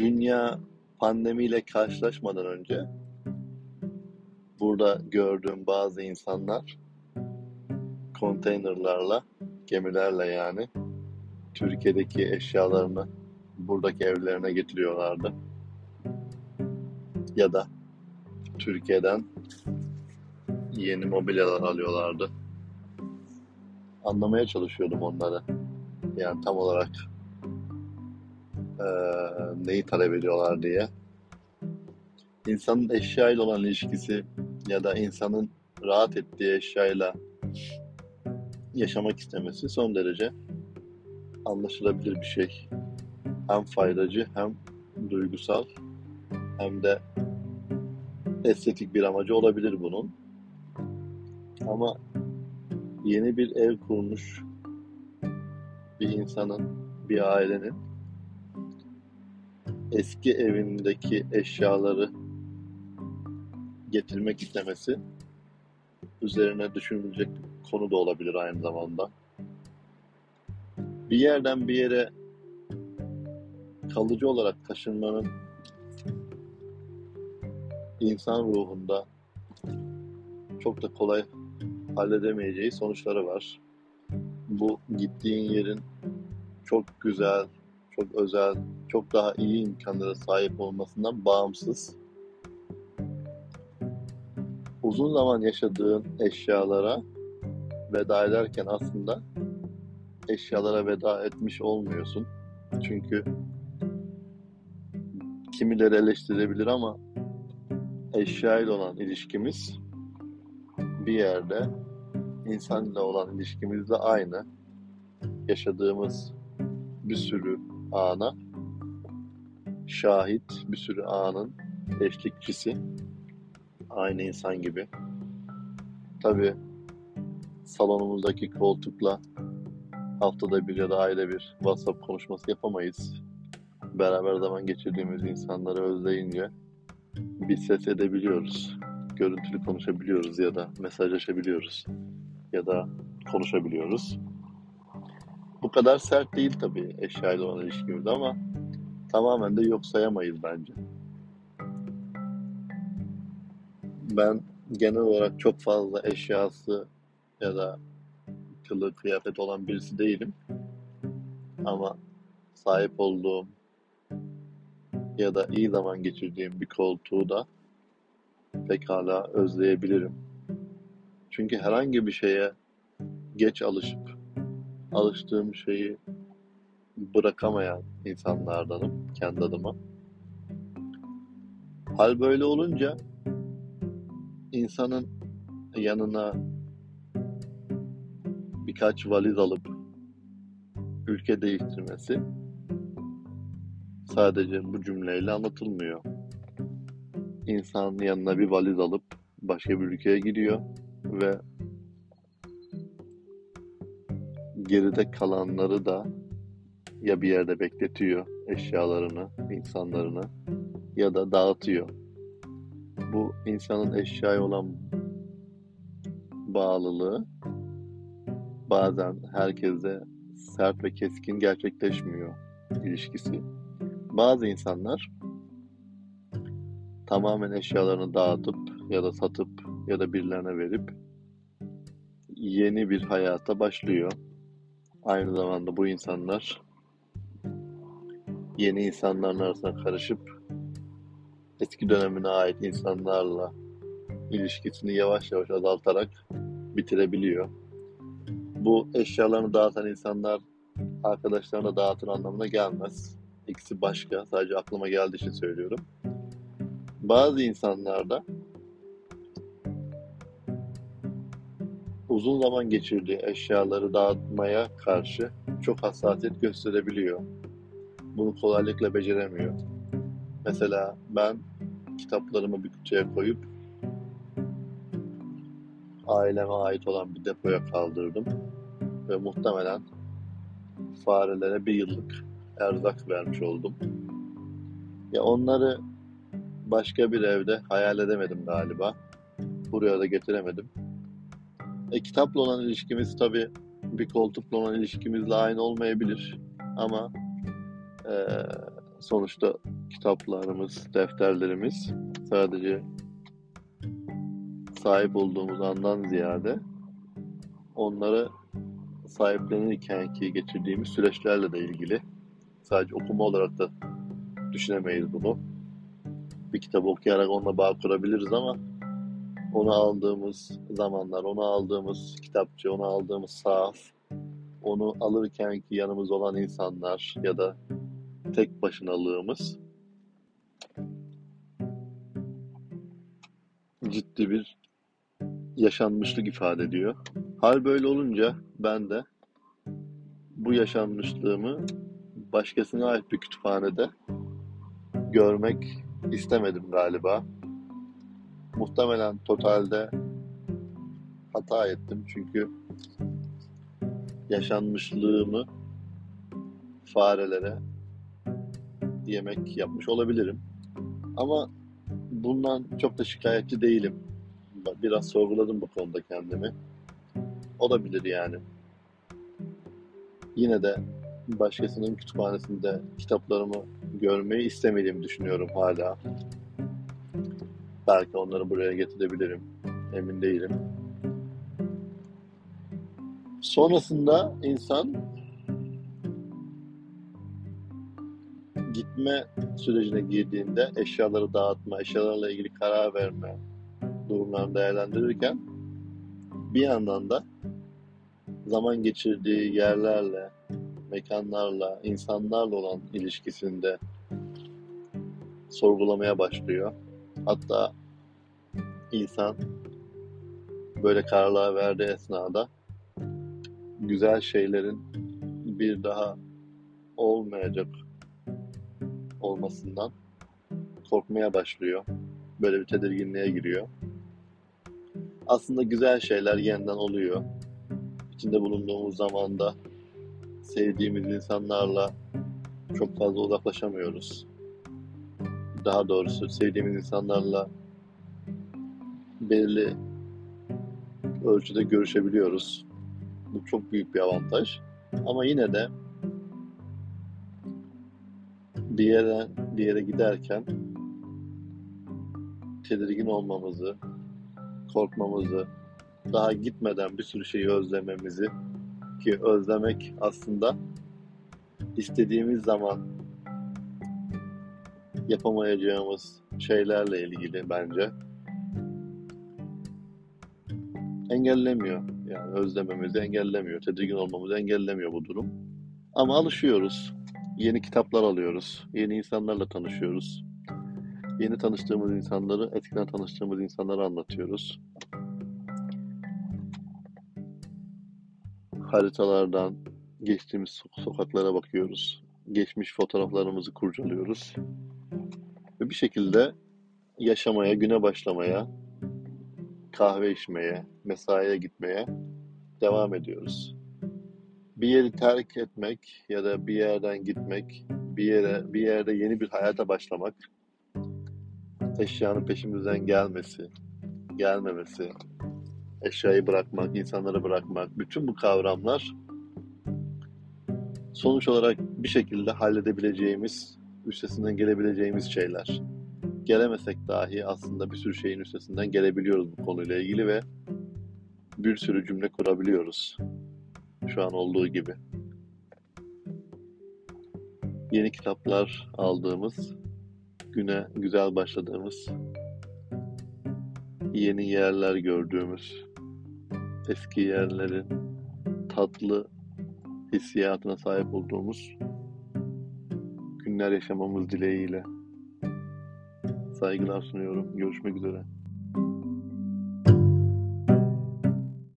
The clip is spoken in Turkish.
dünya pandemiyle karşılaşmadan önce burada gördüğüm bazı insanlar konteynerlarla, gemilerle yani Türkiye'deki eşyalarını buradaki evlerine getiriyorlardı. Ya da Türkiye'den yeni mobilyalar alıyorlardı. Anlamaya çalışıyordum onları. Yani tam olarak e, neyi talep ediyorlar diye. İnsanın eşyayla olan ilişkisi ya da insanın rahat ettiği eşyayla yaşamak istemesi son derece anlaşılabilir bir şey. Hem faydacı hem duygusal hem de estetik bir amacı olabilir bunun. Ama yeni bir ev kurmuş bir insanın, bir ailenin eski evindeki eşyaları getirmek istemesi üzerine düşünülecek konu da olabilir aynı zamanda. Bir yerden bir yere kalıcı olarak taşınmanın insan ruhunda çok da kolay halledemeyeceği sonuçları var. Bu gittiğin yerin çok güzel, çok özel, çok daha iyi imkanlara sahip olmasından bağımsız. Uzun zaman yaşadığın eşyalara veda ederken aslında eşyalara veda etmiş olmuyorsun. Çünkü kimileri eleştirebilir ama eşya ile olan ilişkimiz bir yerde insanla olan ilişkimizle aynı. Yaşadığımız bir sürü ana şahit, bir sürü anın eşlikçisi. Aynı insan gibi. Tabi salonumuzdaki koltukla haftada bir ya da ayda bir WhatsApp konuşması yapamayız. Beraber zaman geçirdiğimiz insanları özleyince bir ses edebiliyoruz. Görüntülü konuşabiliyoruz ya da mesajlaşabiliyoruz ya da konuşabiliyoruz. Bu kadar sert değil tabii eşyayla olan ilişkimizde ama tamamen de yok sayamayız bence. Ben genel olarak çok fazla eşyası ya da kılık kıyafet olan birisi değilim. Ama sahip olduğum ya da iyi zaman geçirdiğim bir koltuğu da pekala özleyebilirim. Çünkü herhangi bir şeye geç alışıp alıştığım şeyi bırakamayan insanlardanım kendi adıma. Hal böyle olunca insanın yanına birkaç valiz alıp ülke değiştirmesi sadece bu cümleyle anlatılmıyor. İnsan yanına bir valiz alıp başka bir ülkeye gidiyor ve geride kalanları da ya bir yerde bekletiyor eşyalarını, insanlarını ya da dağıtıyor. Bu insanın eşyaya olan bağlılığı bazen herkese sert ve keskin gerçekleşmiyor ilişkisi. Bazı insanlar tamamen eşyalarını dağıtıp ya da satıp ya da birilerine verip yeni bir hayata başlıyor. Aynı zamanda bu insanlar yeni insanların arasına karışıp eski dönemine ait insanlarla ilişkisini yavaş yavaş azaltarak bitirebiliyor. Bu eşyalarını dağıtan insanlar arkadaşlarına dağıtır anlamına gelmez. İkisi başka. Sadece aklıma geldiği için söylüyorum. Bazı insanlarda uzun zaman geçirdiği eşyaları dağıtmaya karşı çok hassasiyet gösterebiliyor. Bunu kolaylıkla beceremiyor. Mesela ben kitaplarımı bir kutuya koyup aileme ait olan bir depoya kaldırdım ve muhtemelen farelere bir yıllık erzak vermiş oldum. Ya onları başka bir evde hayal edemedim galiba. Buraya da getiremedim. E, kitapla olan ilişkimiz tabi bir koltukla olan ilişkimizle aynı olmayabilir. Ama e, sonuçta kitaplarımız, defterlerimiz sadece sahip olduğumuz andan ziyade onları sahiplenirken ki geçirdiğimiz süreçlerle de ilgili. Sadece okuma olarak da düşünemeyiz bunu. Bir kitabı okuyarak onunla bağ kurabiliriz ama onu aldığımız zamanlar, onu aldığımız kitapçı, onu aldığımız sahaf, onu alırken ki yanımız olan insanlar ya da tek başınalığımız ciddi bir yaşanmışlık ifade ediyor. Hal böyle olunca ben de bu yaşanmışlığımı başkasına ait bir kütüphanede görmek istemedim galiba. Muhtemelen totalde hata ettim çünkü yaşanmışlığımı farelere yemek yapmış olabilirim. Ama bundan çok da şikayetçi değilim. Biraz sorguladım bu konuda kendimi. Olabilir yani. Yine de başkasının kütüphanesinde kitaplarımı görmeyi istemediğimi düşünüyorum hala. Belki onları buraya getirebilirim. Emin değilim. Sonrasında insan gitme sürecine girdiğinde eşyaları dağıtma, eşyalarla ilgili karar verme durumlarını değerlendirirken bir yandan da zaman geçirdiği yerlerle, mekanlarla, insanlarla olan ilişkisinde sorgulamaya başlıyor. Hatta insan böyle kararlar verdiği esnada güzel şeylerin bir daha olmayacak olmasından korkmaya başlıyor. Böyle bir tedirginliğe giriyor. Aslında güzel şeyler yeniden oluyor. İçinde bulunduğumuz zamanda sevdiğimiz insanlarla çok fazla uzaklaşamıyoruz. Daha doğrusu sevdiğimiz insanlarla belirli ölçüde görüşebiliyoruz. Bu çok büyük bir avantaj. Ama yine de bir yere bir yere giderken tedirgin olmamızı, korkmamızı, daha gitmeden bir sürü şeyi özlememizi ki özlemek aslında istediğimiz zaman yapamayacağımız şeylerle ilgili bence engellemiyor. Yani özlememizi engellemiyor, tedirgin olmamızı engellemiyor bu durum. Ama alışıyoruz. Yeni kitaplar alıyoruz. Yeni insanlarla tanışıyoruz. Yeni tanıştığımız insanları, eskiden tanıştığımız insanları anlatıyoruz. Haritalardan geçtiğimiz sokaklara bakıyoruz. Geçmiş fotoğraflarımızı kurcalıyoruz. Ve bir şekilde yaşamaya, güne başlamaya, kahve içmeye, mesaiye gitmeye devam ediyoruz. Bir yeri terk etmek ya da bir yerden gitmek, bir yere bir yerde yeni bir hayata başlamak, eşyanın peşimizden gelmesi, gelmemesi, eşyayı bırakmak, insanları bırakmak, bütün bu kavramlar sonuç olarak bir şekilde halledebileceğimiz, üstesinden gelebileceğimiz şeyler gelemesek dahi aslında bir sürü şeyin üstesinden gelebiliyoruz bu konuyla ilgili ve bir sürü cümle kurabiliyoruz. Şu an olduğu gibi. Yeni kitaplar aldığımız, güne güzel başladığımız, yeni yerler gördüğümüz, eski yerlerin tatlı hissiyatına sahip olduğumuz günler yaşamamız dileğiyle. Saygılar sunuyorum. Görüşmek üzere.